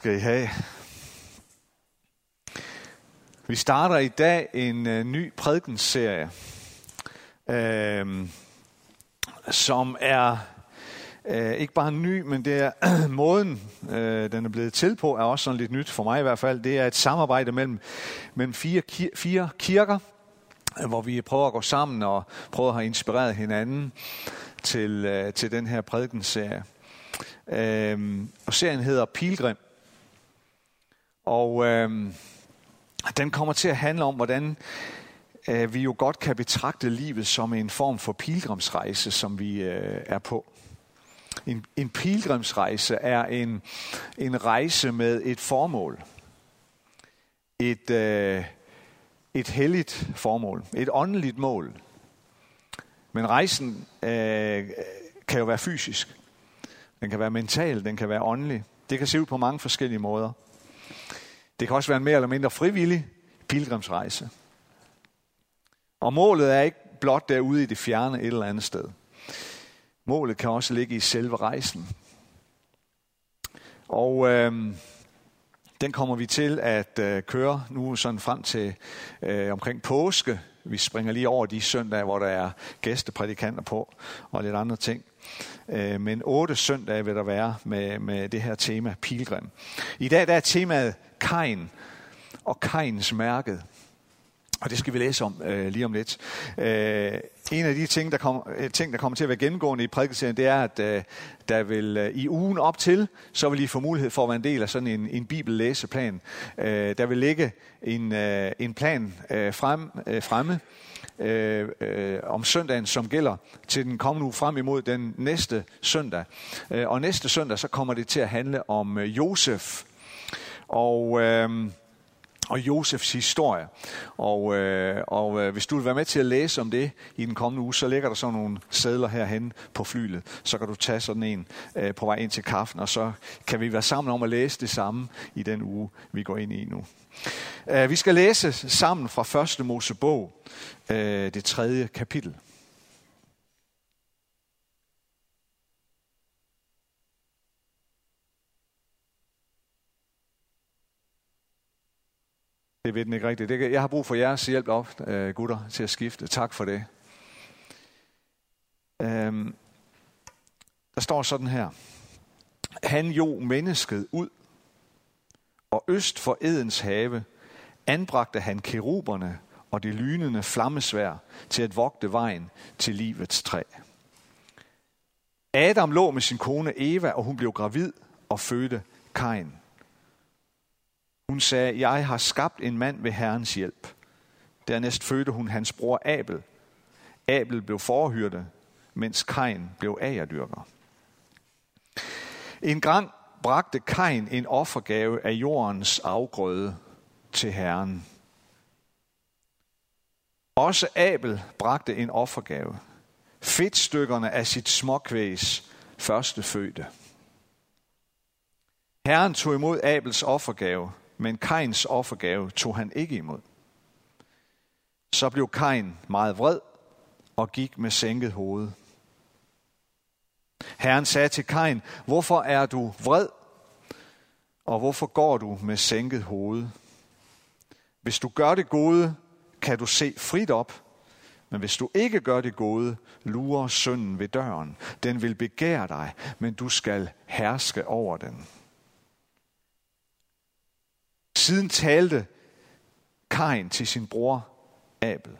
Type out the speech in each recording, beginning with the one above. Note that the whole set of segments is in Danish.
skal I have. Vi starter i dag en uh, ny prædikenserie, uh, som er uh, ikke bare ny, men det er måden, uh, den er blevet til på, er også sådan lidt nyt for mig i hvert fald. Det er et samarbejde mellem, mellem fire, kir- fire kirker, hvor vi prøver at gå sammen og prøver at have inspireret hinanden til, uh, til den her prædikenserie. Uh, og serien hedder Pilgrim. Og øh, den kommer til at handle om, hvordan øh, vi jo godt kan betragte livet som en form for pilgrimsrejse, som vi øh, er på. En, en pilgrimsrejse er en, en rejse med et formål. Et, øh, et helligt formål. Et åndeligt mål. Men rejsen øh, kan jo være fysisk. Den kan være mental, den kan være åndelig. Det kan se ud på mange forskellige måder. Det kan også være en mere eller mindre frivillig pilgrimsrejse. Og målet er ikke blot derude i det fjerne et eller andet sted. Målet kan også ligge i selve rejsen. Og øh, den kommer vi til at øh, køre nu sådan frem til øh, omkring påske. Vi springer lige over de søndage, hvor der er gæsteprædikanter på og lidt andre ting. Øh, men otte søndage vil der være med, med det her tema, pilgrim. I dag der er temaet Kain og Kains mærket. Og det skal vi læse om øh, lige om lidt. Øh, en af de ting der, kom, øh, ting, der kommer til at være gennemgående i prædikeserien, det er, at øh, der vil øh, i ugen op til, så vil I få mulighed for at være en del af sådan en, en bibellæseplan. Øh, der vil ligge en, øh, en plan øh, frem, øh, fremme, øh, øh, om søndagen, som gælder til den kommende uge frem imod den næste søndag. Øh, og næste søndag, så kommer det til at handle om øh, Josef. Og... Øh, og Josefs historie. Og, øh, og øh, hvis du vil være med til at læse om det i den kommende uge, så ligger der sådan nogle sædler herhen på flylet. Så kan du tage sådan en øh, på vej ind til kaffen, og så kan vi være sammen om at læse det samme i den uge, vi går ind i nu. Øh, vi skal læse sammen fra første Mosebog, øh, det tredje kapitel. Det ved den ikke rigtigt. Det, jeg har brug for jeres hjælp op, øh, gutter, til at skifte. Tak for det. Øhm, der står sådan her. Han jo mennesket ud, og øst for Edens have anbragte han keruberne og det lynende flammesvær til at vogte vejen til livets træ. Adam lå med sin kone Eva, og hun blev gravid og fødte Kain. Hun sagde, jeg har skabt en mand ved Herrens hjælp. Dernæst fødte hun hans bror Abel. Abel blev forhyrte, mens Kain blev agerdyrker. En gang bragte Kain en offergave af jordens afgrøde til Herren. Også Abel bragte en offergave. Fedtstykkerne af sit småkvæs første fødte. Herren tog imod Abels offergave, men Kains offergave tog han ikke imod. Så blev Kain meget vred og gik med sænket hoved. Herren sagde til Kain, hvorfor er du vred, og hvorfor går du med sænket hoved? Hvis du gør det gode, kan du se frit op, men hvis du ikke gør det gode, lurer synden ved døren. Den vil begære dig, men du skal herske over den. Siden talte Kain til sin bror Abel.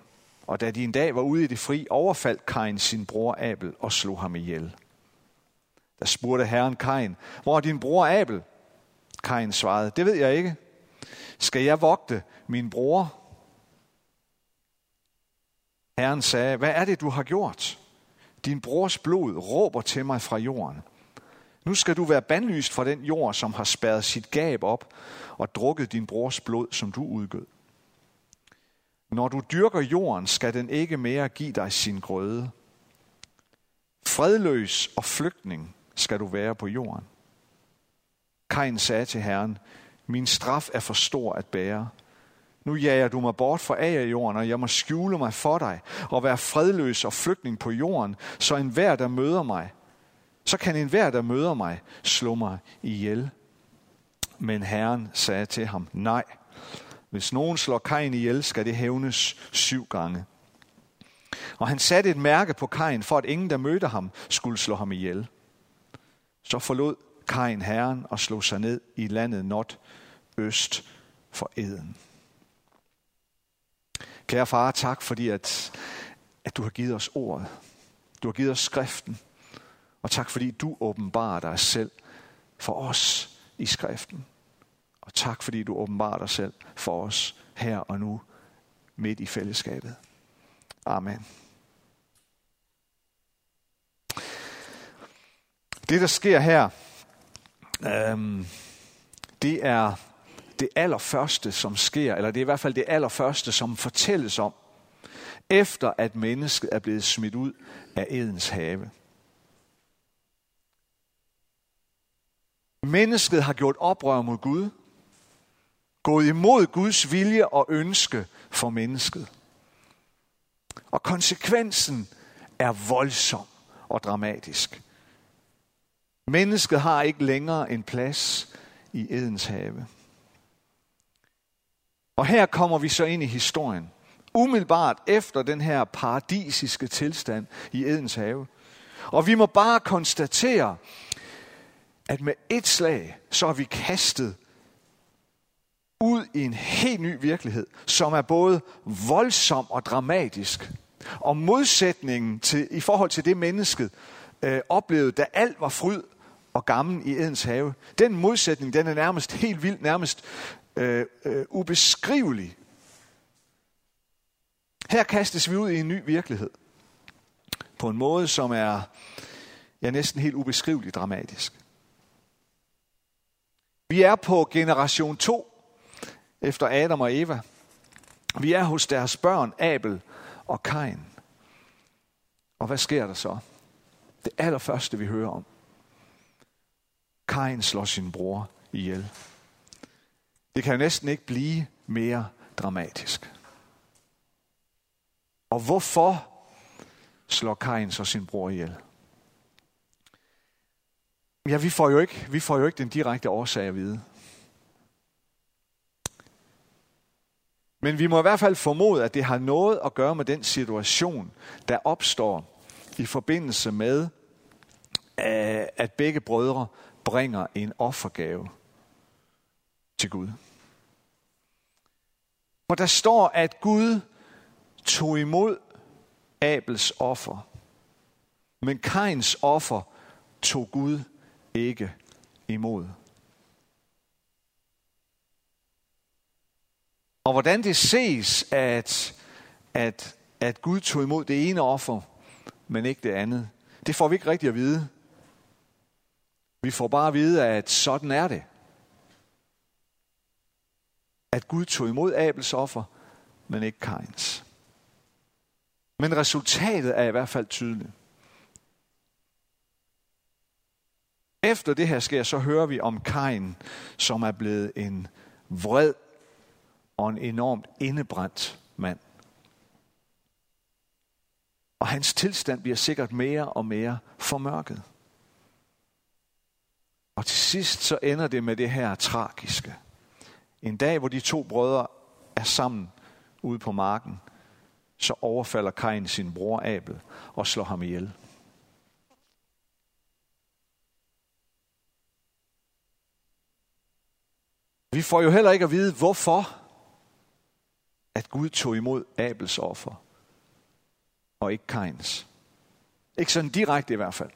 Og da de en dag var ude i det fri, overfaldt Kain sin bror Abel og slog ham ihjel. Der spurgte herren Kain, hvor er din bror Abel? Kain svarede, det ved jeg ikke. Skal jeg vogte min bror? Herren sagde, hvad er det, du har gjort? Din brors blod råber til mig fra jorden. Nu skal du være bandlyst fra den jord, som har spærret sit gab op og drukket din brors blod, som du udgød. Når du dyrker jorden, skal den ikke mere give dig sin grøde. Fredløs og flygtning skal du være på jorden. Kain sagde til Herren, min straf er for stor at bære. Nu jager du mig bort fra jorden, og jeg må skjule mig for dig, og være fredløs og flygtning på jorden, så enhver, der møder mig, så kan enhver, der møder mig, slå mig ihjel. Men Herren sagde til ham, nej, hvis nogen slår Kain ihjel, skal det hævnes syv gange. Og han satte et mærke på Kain, for at ingen, der mødte ham, skulle slå ham ihjel. Så forlod Kain herren og slog sig ned i landet Not øst for Eden. Kære far, tak fordi, at, at du har givet os ordet. Du har givet os skriften. Og tak fordi du åbenbarer dig selv for os i skriften. Og tak fordi du åbenbarer dig selv for os her og nu midt i fællesskabet. Amen. Det, der sker her, øhm, det er det allerførste, som sker, eller det er i hvert fald det allerførste, som fortælles om, efter at mennesket er blevet smidt ud af Edens have. Mennesket har gjort oprør mod Gud, gået imod Guds vilje og ønske for mennesket. Og konsekvensen er voldsom og dramatisk. Mennesket har ikke længere en plads i Edens have. Og her kommer vi så ind i historien. Umiddelbart efter den her paradisiske tilstand i Edens have. Og vi må bare konstatere, at med et slag, så er vi kastet ud i en helt ny virkelighed, som er både voldsom og dramatisk. Og modsætningen til, i forhold til det mennesket øh, oplevede, da alt var fryd og gammel i Edens have, den modsætning, den er nærmest helt vild, nærmest øh, øh, ubeskrivelig. Her kastes vi ud i en ny virkelighed. På en måde, som er ja, næsten helt ubeskriveligt dramatisk. Vi er på generation 2 efter Adam og Eva. Vi er hos deres børn, Abel og Kain. Og hvad sker der så? Det allerførste, vi hører om. Kain slår sin bror ihjel. Det kan jo næsten ikke blive mere dramatisk. Og hvorfor slår Kain så sin bror ihjel? Ja, vi får jo ikke, vi får jo ikke den direkte årsag at vide. Men vi må i hvert fald formode, at det har noget at gøre med den situation, der opstår i forbindelse med, øh, at begge brødre bringer en offergave til Gud. For der står, at Gud tog imod Abels offer, men Kains offer tog Gud ikke imod. Og hvordan det ses, at, at, at Gud tog imod det ene offer, men ikke det andet, det får vi ikke rigtig at vide. Vi får bare at vide, at sådan er det. At Gud tog imod Abels offer, men ikke Kains. Men resultatet er i hvert fald tydeligt. Efter det her sker, så hører vi om Kain, som er blevet en vred og en enormt indebrændt mand. Og hans tilstand bliver sikkert mere og mere formørket. Og til sidst så ender det med det her tragiske. En dag, hvor de to brødre er sammen ude på marken, så overfalder Kain sin bror Abel og slår ham ihjel. Vi får jo heller ikke at vide, hvorfor at Gud tog imod Abels offer, og ikke Kains. Ikke sådan direkte i hvert fald.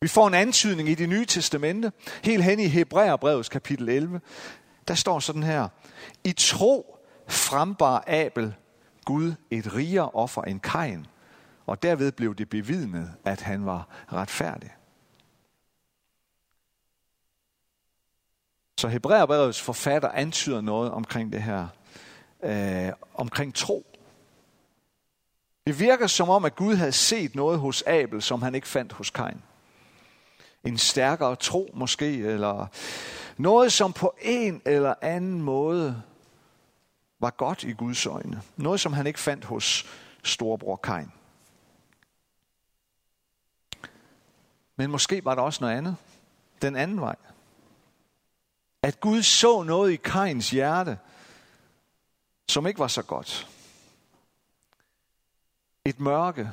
Vi får en antydning i det nye testamente, helt hen i Hebræerbrevets kapitel 11. Der står sådan her, i tro frembar Abel Gud et rigere offer end Kain, og derved blev det bevidnet, at han var retfærdig. Så Hebræerbrevets forfatter antyder noget omkring det her, øh, omkring tro. Det virker som om, at Gud havde set noget hos Abel, som han ikke fandt hos Kain. En stærkere tro måske, eller noget, som på en eller anden måde var godt i Guds øjne. Noget, som han ikke fandt hos storebror Kain. Men måske var der også noget andet. Den anden vej at Gud så noget i Kains hjerte, som ikke var så godt. Et mørke.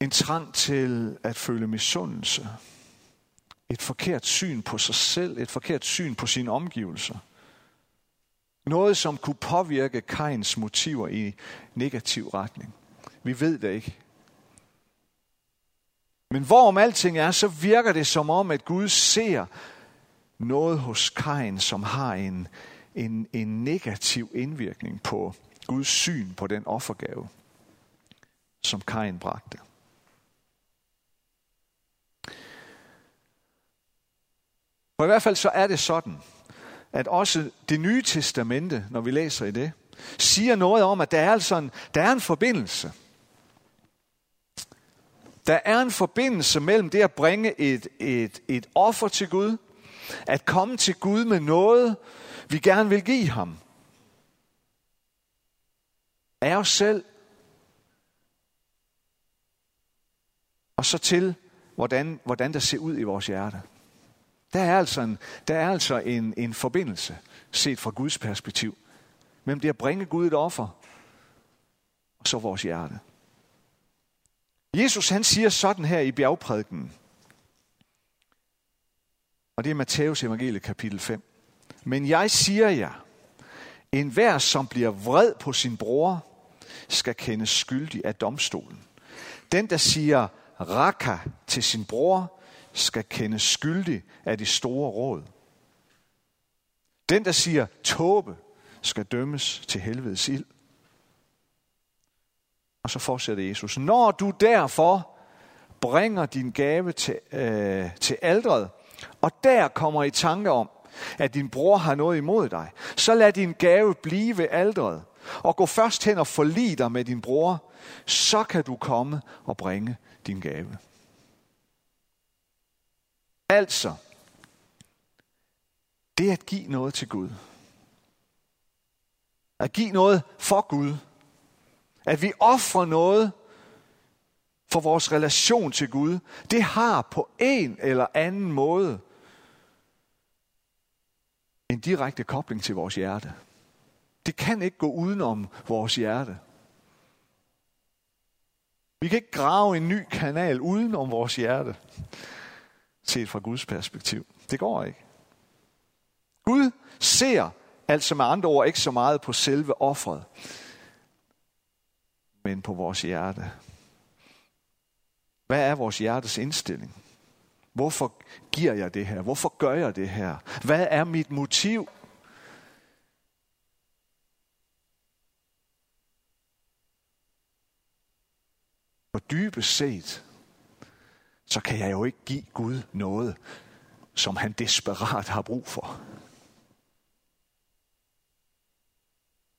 En trang til at føle misundelse. Et forkert syn på sig selv, et forkert syn på sine omgivelser. Noget, som kunne påvirke Kains motiver i negativ retning. Vi ved det ikke. Men hvorom alting er, så virker det som om, at Gud ser noget hos Kain, som har en, en, en negativ indvirkning på Guds syn på den offergave, som Kain bragte. For i hvert fald så er det sådan, at også det nye testamente, når vi læser i det, siger noget om, at der er, altså en, der er en forbindelse. Der er en forbindelse mellem det at bringe et, et, et offer til Gud, at komme til Gud med noget, vi gerne vil give ham. Af os selv. Og så til, hvordan, hvordan der ser ud i vores hjerte. Der er altså en, der er altså en, en forbindelse, set fra Guds perspektiv, mellem det at bringe Gud et offer, og så vores hjerte. Jesus han siger sådan her i bjergprædiken, og det er Matthæus evangelie kapitel 5. Men jeg siger jer, en hver som bliver vred på sin bror, skal kendes skyldig af domstolen. Den, der siger raka til sin bror, skal kendes skyldig af de store råd. Den, der siger tåbe, skal dømmes til helvedes ild. Og så fortsætter Jesus. Når du derfor bringer din gave til, øh, til aldret, og der kommer i tanke om, at din bror har noget imod dig, så lad din gave blive ved aldret, og gå først hen og forlig dig med din bror, så kan du komme og bringe din gave. Altså, det at give noget til Gud. At give noget for Gud. At vi offrer noget for vores relation til Gud. Det har på en eller anden måde en direkte kobling til vores hjerte. Det kan ikke gå udenom vores hjerte. Vi kan ikke grave en ny kanal udenom vores hjerte set fra Guds perspektiv. Det går ikke. Gud ser altså med andre ord ikke så meget på selve offret, men på vores hjerte. Hvad er vores hjertes indstilling? Hvorfor giver jeg det her? Hvorfor gør jeg det her? Hvad er mit motiv? Og dybest set, så kan jeg jo ikke give Gud noget, som han desperat har brug for.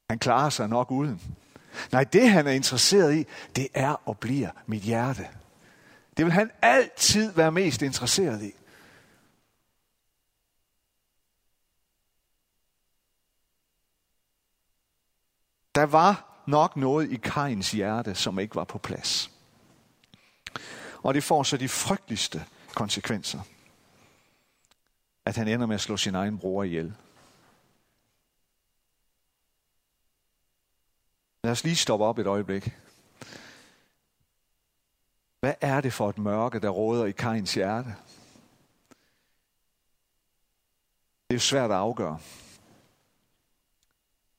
Han klarer sig nok uden. Nej, det han er interesseret i, det er og bliver mit hjerte. Det vil han altid være mest interesseret i. Der var nok noget i Kains hjerte, som ikke var på plads. Og det får så de frygteligste konsekvenser. At han ender med at slå sin egen bror ihjel. Lad os lige stoppe op et øjeblik. Hvad er det for et mørke, der råder i Kains hjerte? Det er jo svært at afgøre.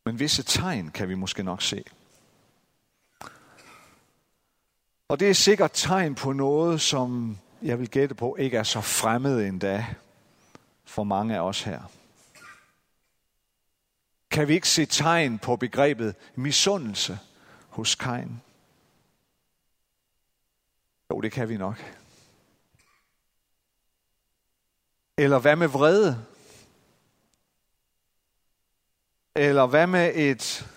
Men visse tegn kan vi måske nok se. Og det er sikkert tegn på noget, som jeg vil gætte på, ikke er så fremmed endda for mange af os her. Kan vi ikke se tegn på begrebet misundelse hos Kain? Jo, det kan vi nok. Eller hvad med vrede? Eller hvad med et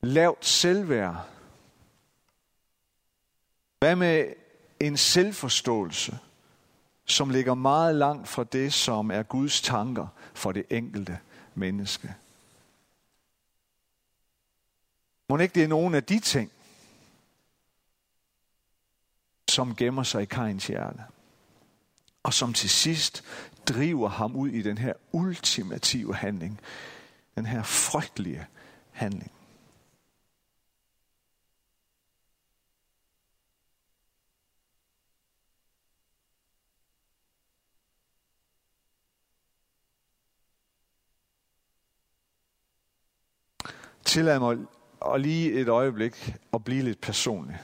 lavt selvværd? Hvad med en selvforståelse, som ligger meget langt fra det, som er Guds tanker for det enkelte menneske? Må ikke det er nogen af de ting, som gemmer sig i Kains hjerte? og som til sidst driver ham ud i den her ultimative handling. Den her frygtelige handling. Tillad mig og lige et øjeblik at blive lidt personlig.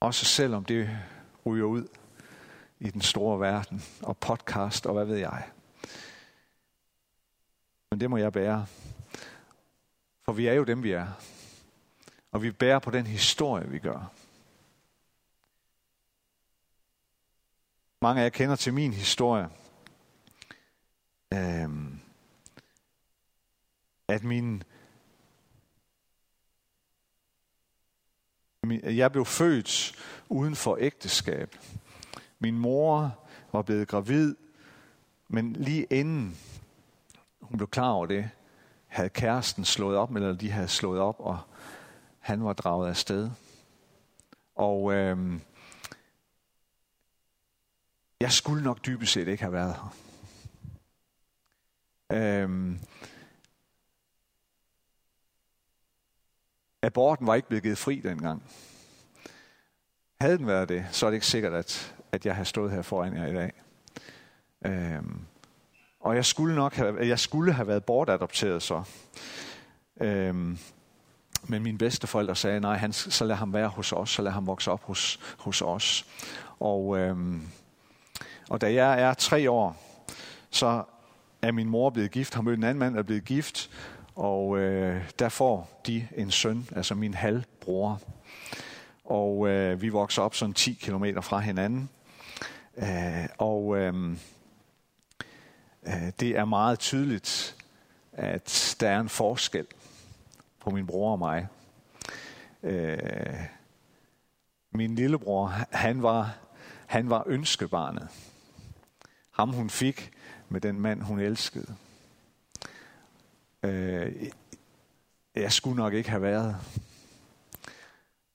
Også selvom det ryger ud i den store verden, og podcast, og hvad ved jeg. Men det må jeg bære. For vi er jo dem, vi er. Og vi bærer på den historie, vi gør. Mange af jer kender til min historie. Øhm, at min, min... Jeg blev født uden for ægteskab. Min mor var blevet gravid, men lige inden hun blev klar over det, havde kæresten slået op, eller de havde slået op, og han var draget af sted. Og øhm, jeg skulle nok dybest set ikke have været her. Øhm, aborten var ikke blevet givet fri dengang. Havde den været det, så er det ikke sikkert, at, at jeg har stået her foran jer i dag. Øhm, og jeg skulle nok have, jeg skulle have været bortadopteret så. Øhm, men mine bedsteforældre sagde, nej, han, så lad ham være hos os, så lad ham vokse op hos, hos os. Og øhm, og da jeg er tre år, så er min mor blevet gift, har mødt en anden mand, der er blevet gift, og øh, der får de en søn, altså min halvbror. Og øh, vi vokser op sådan 10 kilometer fra hinanden. Øh, og øh, øh, det er meget tydeligt, at der er en forskel på min bror og mig. Øh, min lillebror, han var, han var ønskebarnet ham hun fik med den mand, hun elskede. Øh, jeg skulle nok ikke have været.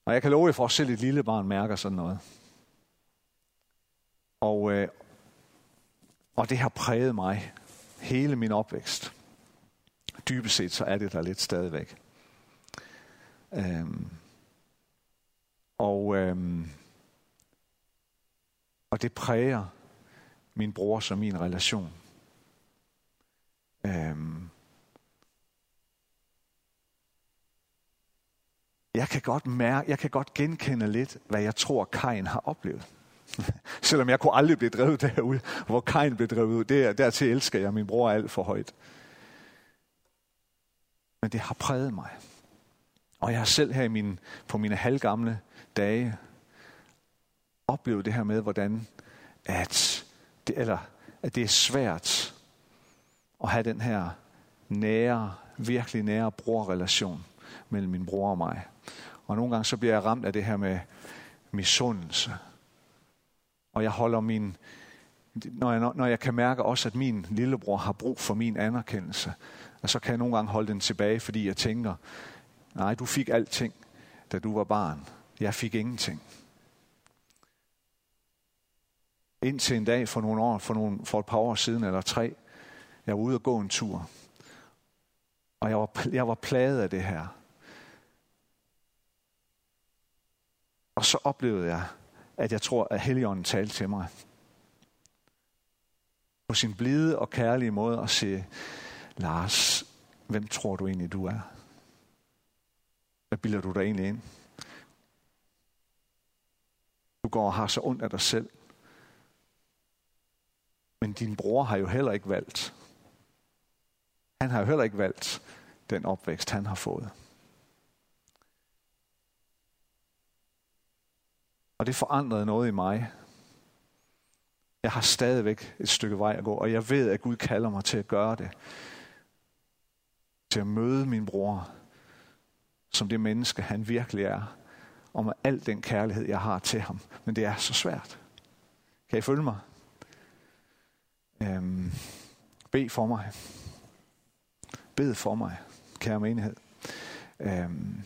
Og jeg kan love jer for, at selv et lille barn mærker sådan noget. Og, øh, og det har præget mig hele min opvækst. Dybest set så er det der lidt stadigvæk. Øhm, og, øhm, og det præger min bror som min relation. Øhm. Jeg kan godt mærke, jeg kan godt genkende lidt, hvad jeg tror, Kain har oplevet. Selvom jeg kunne aldrig blive drevet derud, hvor Kain blev drevet ud. Der, dertil elsker jeg min bror alt for højt. Men det har præget mig. Og jeg har selv her i min, på mine halvgamle dage oplevet det her med, hvordan at det, eller at det er svært at have den her nære, virkelig nære brorrelation mellem min bror og mig. Og nogle gange så bliver jeg ramt af det her med misundelse. Og jeg holder min, når jeg, når jeg kan mærke også, at min lillebror har brug for min anerkendelse, og så kan jeg nogle gange holde den tilbage, fordi jeg tænker, nej, du fik alting, da du var barn. Jeg fik ingenting. Indtil en dag for nogle år, for, nogle, for et par år siden eller tre, jeg var ude og gå en tur. Og jeg var, jeg var plaget af det her. Og så oplevede jeg, at jeg tror, at Helligånden talte til mig. På sin blide og kærlige måde at sige, Lars, hvem tror du egentlig, du er? Hvad bilder du dig egentlig ind? Du går og har så ondt af dig selv. Men din bror har jo heller ikke valgt. Han har jo heller ikke valgt den opvækst, han har fået. Og det forandrede noget i mig. Jeg har stadigvæk et stykke vej at gå, og jeg ved, at Gud kalder mig til at gøre det. Til at møde min bror som det menneske, han virkelig er. Og med al den kærlighed, jeg har til ham. Men det er så svært. Kan I følge mig? Øhm, bed for mig. Bed for mig, kære menighed. Øhm,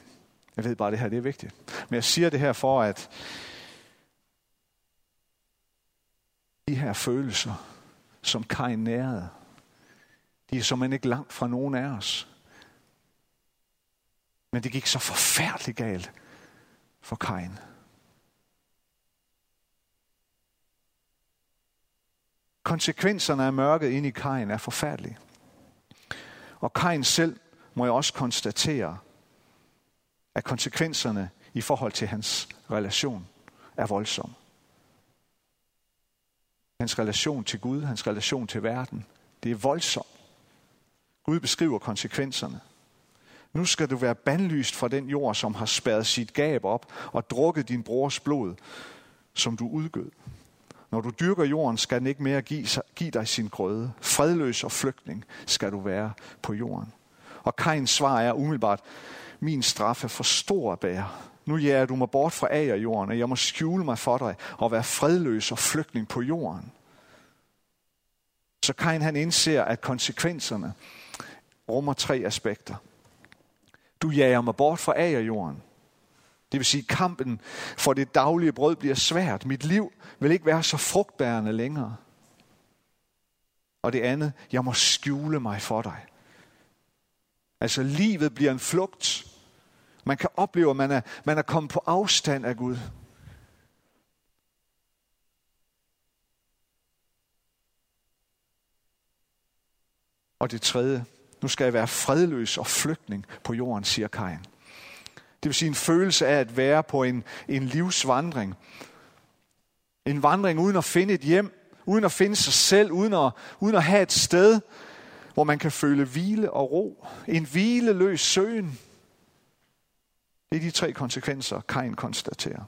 Jeg ved bare, at det her det er vigtigt. Men jeg siger det her for, at de her følelser, som Kai nærede, de er som ikke langt fra nogen af os. Men det gik så forfærdeligt galt for Kajen. Konsekvenserne af mørket inde i Kain er forfærdelige. Og Kain selv må jeg også konstatere, at konsekvenserne i forhold til hans relation er voldsomme. Hans relation til Gud, hans relation til verden, det er voldsomt. Gud beskriver konsekvenserne. Nu skal du være bandlyst fra den jord, som har spærret sit gab op og drukket din brors blod, som du udgød. Når du dyrker jorden, skal den ikke mere give, give dig sin grøde. Fredløs og flygtning skal du være på jorden. Og Kains svar er umiddelbart, min straf er for stor at bære. Nu jager du mig bort fra jorden, og jeg må skjule mig for dig og være fredløs og flygtning på jorden. Så Kain han indser, at konsekvenserne rummer tre aspekter. Du jager mig bort fra jorden. Det vil sige, kampen for det daglige brød bliver svært. Mit liv vil ikke være så frugtbærende længere. Og det andet, jeg må skjule mig for dig. Altså livet bliver en flugt. Man kan opleve, at man er, man er kommet på afstand af Gud. Og det tredje, nu skal jeg være fredløs og flygtning på jorden, siger Kajen. Det vil sige en følelse af at være på en, en livsvandring. En vandring uden at finde et hjem, uden at finde sig selv, uden at, uden at have et sted, hvor man kan føle hvile og ro. En hvileløs søgen. Det er de tre konsekvenser, Kain konstaterer.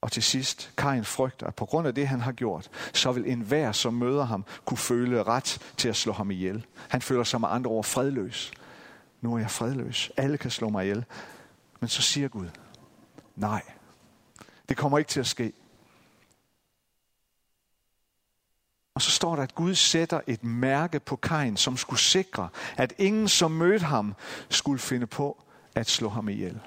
Og til sidst, Kain frygter, at på grund af det, han har gjort, så vil enhver, som møder ham, kunne føle ret til at slå ham ihjel. Han føler sig med andre ord fredløs. Nu er jeg fredløs. Alle kan slå mig ihjel. Men så siger Gud, nej, det kommer ikke til at ske. Og så står der, at Gud sætter et mærke på Kain, som skulle sikre, at ingen, som mødte ham, skulle finde på at slå ham ihjel.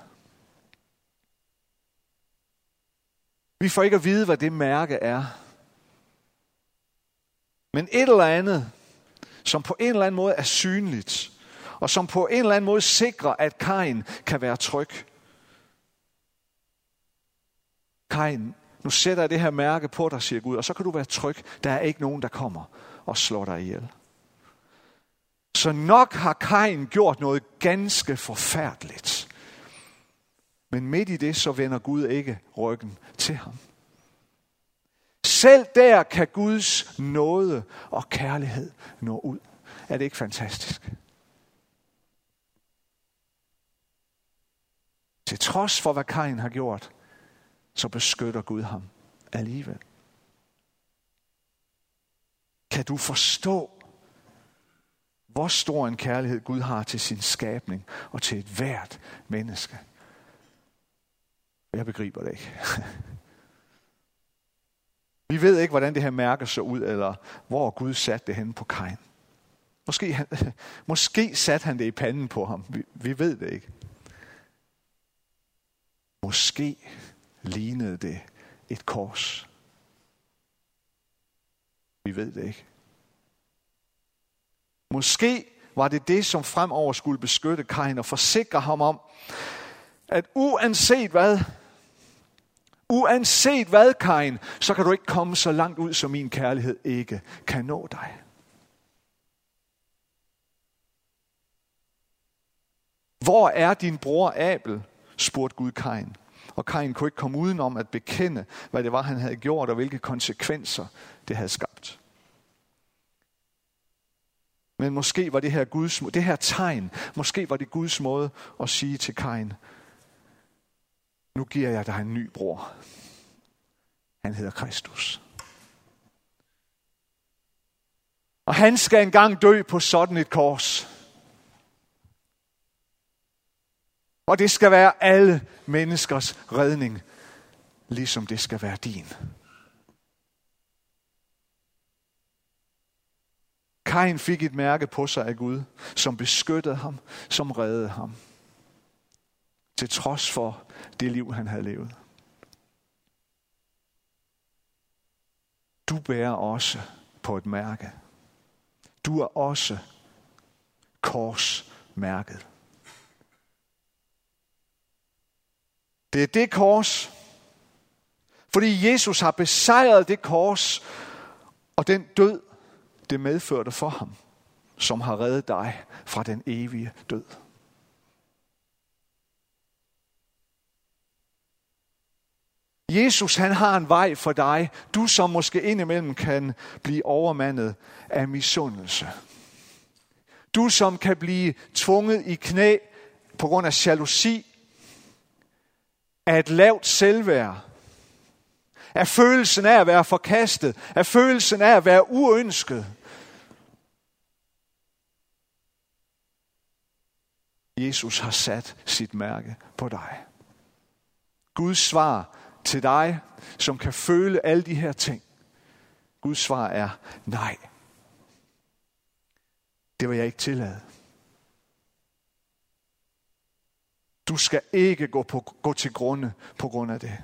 Vi får ikke at vide, hvad det mærke er. Men et eller andet, som på en eller anden måde er synligt, og som på en eller anden måde sikrer, at Kain kan være tryg. Kain, nu sætter jeg det her mærke på dig, siger Gud, og så kan du være tryg. Der er ikke nogen, der kommer og slår dig ihjel. Så nok har Kain gjort noget ganske forfærdeligt. Men midt i det, så vender Gud ikke ryggen til ham. Selv der kan Guds nåde og kærlighed nå ud. Er det ikke fantastisk? Til trods for, hvad Kain har gjort, så beskytter Gud ham alligevel. Kan du forstå, hvor stor en kærlighed Gud har til sin skabning og til et hvert menneske? Jeg begriber det ikke. Vi ved ikke, hvordan det her mærke så ud, eller hvor Gud satte det henne på Kain. Måske, han, måske satte han det i panden på ham. Vi, vi ved det ikke. Måske lignede det et kors. Vi ved det ikke. Måske var det det, som fremover skulle beskytte Kain og forsikre ham om, at uanset hvad, Uanset hvad, Kain, så kan du ikke komme så langt ud, som min kærlighed ikke kan nå dig. Hvor er din bror Abel? spurgte Gud Kain. Og Kain kunne ikke komme udenom at bekende, hvad det var, han havde gjort, og hvilke konsekvenser det havde skabt. Men måske var det her, Guds, det her tegn, måske var det Guds måde at sige til Kain, nu giver jeg dig en ny bror. Han hedder Kristus. Og han skal engang dø på sådan et kors. Og det skal være alle menneskers redning, ligesom det skal være din. Kain fik et mærke på sig af Gud, som beskyttede ham, som reddede ham. Til trods for det liv, han havde levet. Du bærer også på et mærke. Du er også korsmærket. Det er det kors, fordi Jesus har besejret det kors og den død, det medførte for ham, som har reddet dig fra den evige død. Jesus han har en vej for dig, du som måske indimellem kan blive overmandet af misundelse. Du som kan blive tvunget i knæ på grund af jalousi, af et lavt selvværd, af følelsen af at være forkastet, af følelsen af at være uønsket. Jesus har sat sit mærke på dig. Guds svar til dig, som kan føle alle de her ting. Guds svar er nej. Det vil jeg ikke tillade. Du skal ikke gå, på, gå til grunde på grund af det.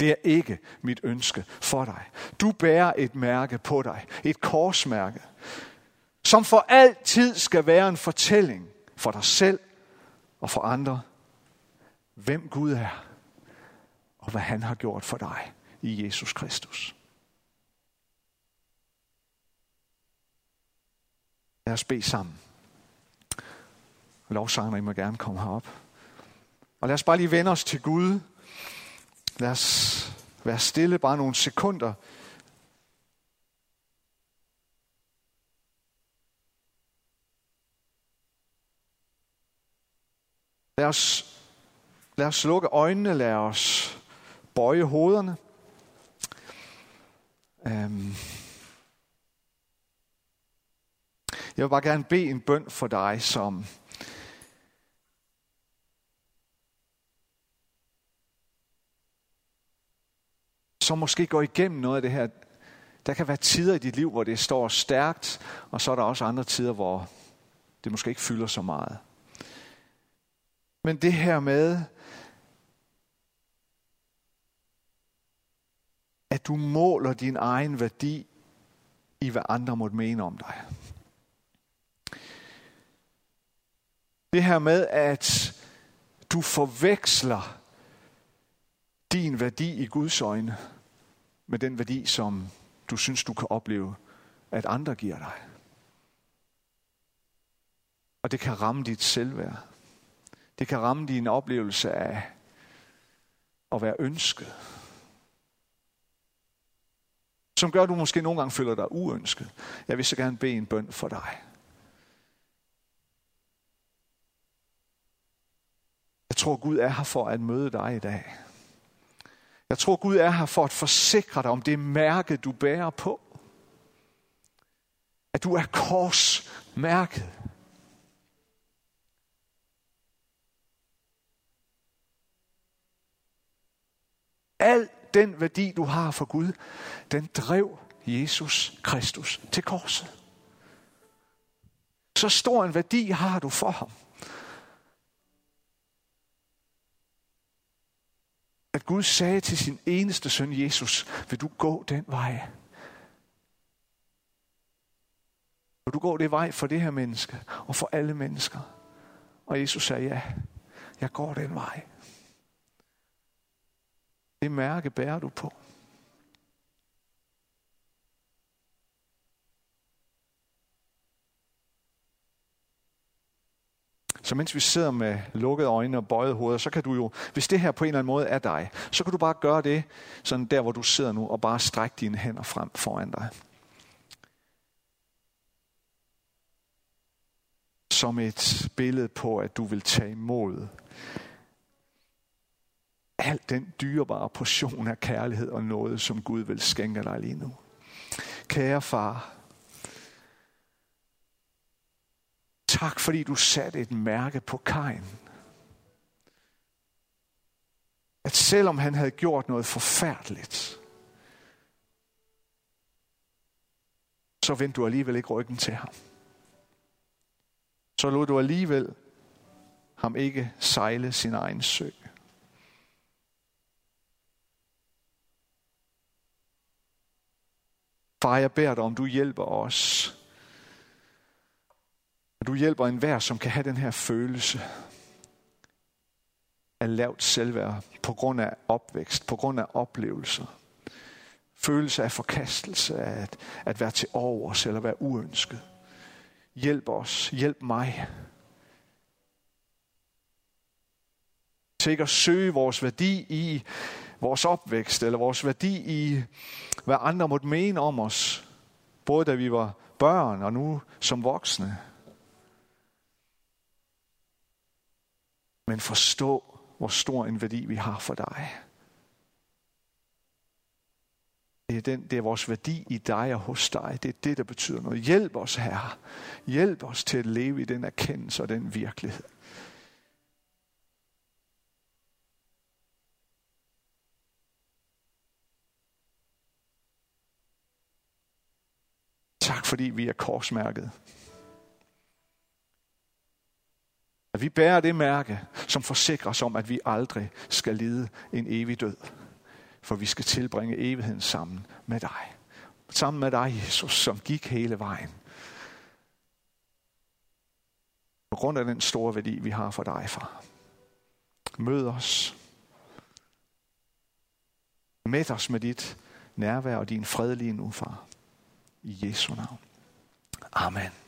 Det er ikke mit ønske for dig. Du bærer et mærke på dig. Et korsmærke. Som for altid skal være en fortælling for dig selv og for andre. Hvem Gud er. Og hvad han har gjort for dig i Jesus Kristus. Lad os bede sammen. Lovsangerne, I må gerne komme herop. Og lad os bare lige vende os til Gud. Lad os være stille bare nogle sekunder. Lad os, lad os lukke øjnene, lad os bøje hovederne. Øhm. jeg vil bare gerne bede en bøn for dig, som som måske går igennem noget af det her. Der kan være tider i dit liv, hvor det står stærkt, og så er der også andre tider, hvor det måske ikke fylder så meget. Men det her med, at du måler din egen værdi i, hvad andre måtte mene om dig. Det her med, at du forveksler din værdi i Guds øjne med den værdi, som du synes, du kan opleve, at andre giver dig. Og det kan ramme dit selvværd. Det kan ramme din oplevelse af at være ønsket. Som gør, at du måske nogle gange føler dig uønsket. Jeg vil så gerne bede en bøn for dig. Jeg tror, Gud er her for at møde dig i dag. Jeg tror, Gud er her for at forsikre dig om det mærke, du bærer på. At du er korsmærket. Alt den værdi, du har for Gud, den drev Jesus Kristus til korset. Så stor en værdi har du for ham. at Gud sagde til sin eneste søn Jesus, vil du gå den vej? Vil du gå det vej for det her menneske og for alle mennesker? Og Jesus sagde, ja, jeg går den vej. Det mærke bærer du på. Så mens vi sidder med lukkede øjne og bøjet hoveder, så kan du jo, hvis det her på en eller anden måde er dig, så kan du bare gøre det, sådan der hvor du sidder nu, og bare strække dine hænder frem foran dig. Som et billede på, at du vil tage imod al den dyrebare portion af kærlighed og noget, som Gud vil skænke dig lige nu. Kære far, Tak fordi du satte et mærke på Kain. At selvom han havde gjort noget forfærdeligt, så vendte du alligevel ikke ryggen til ham. Så lod du alligevel ham ikke sejle sin egen sø. Far, jeg beder dig om, du hjælper os. Du hjælper enhver, som kan have den her følelse af lavt selvværd på grund af opvækst, på grund af oplevelser. Følelse af forkastelse, af at, at være til overs eller være uønsket. Hjælp os, hjælp mig. Til ikke at søge vores værdi i vores opvækst, eller vores værdi i, hvad andre måtte mene om os, både da vi var børn og nu som voksne. Men forstå, hvor stor en værdi vi har for dig. Det er, den, det er vores værdi i dig og hos dig. Det er det, der betyder noget. Hjælp os, Herre. Hjælp os til at leve i den erkendelse og den virkelighed. Tak fordi vi er korsmærket. At vi bærer det mærke, som forsikrer os om, at vi aldrig skal lide en evig død. For vi skal tilbringe evigheden sammen med dig. Sammen med dig, Jesus, som gik hele vejen. På grund af den store værdi, vi har for dig, far. Mød os. Mæt os med dit nærvær og din fred lige nu, far. I Jesu navn. Amen.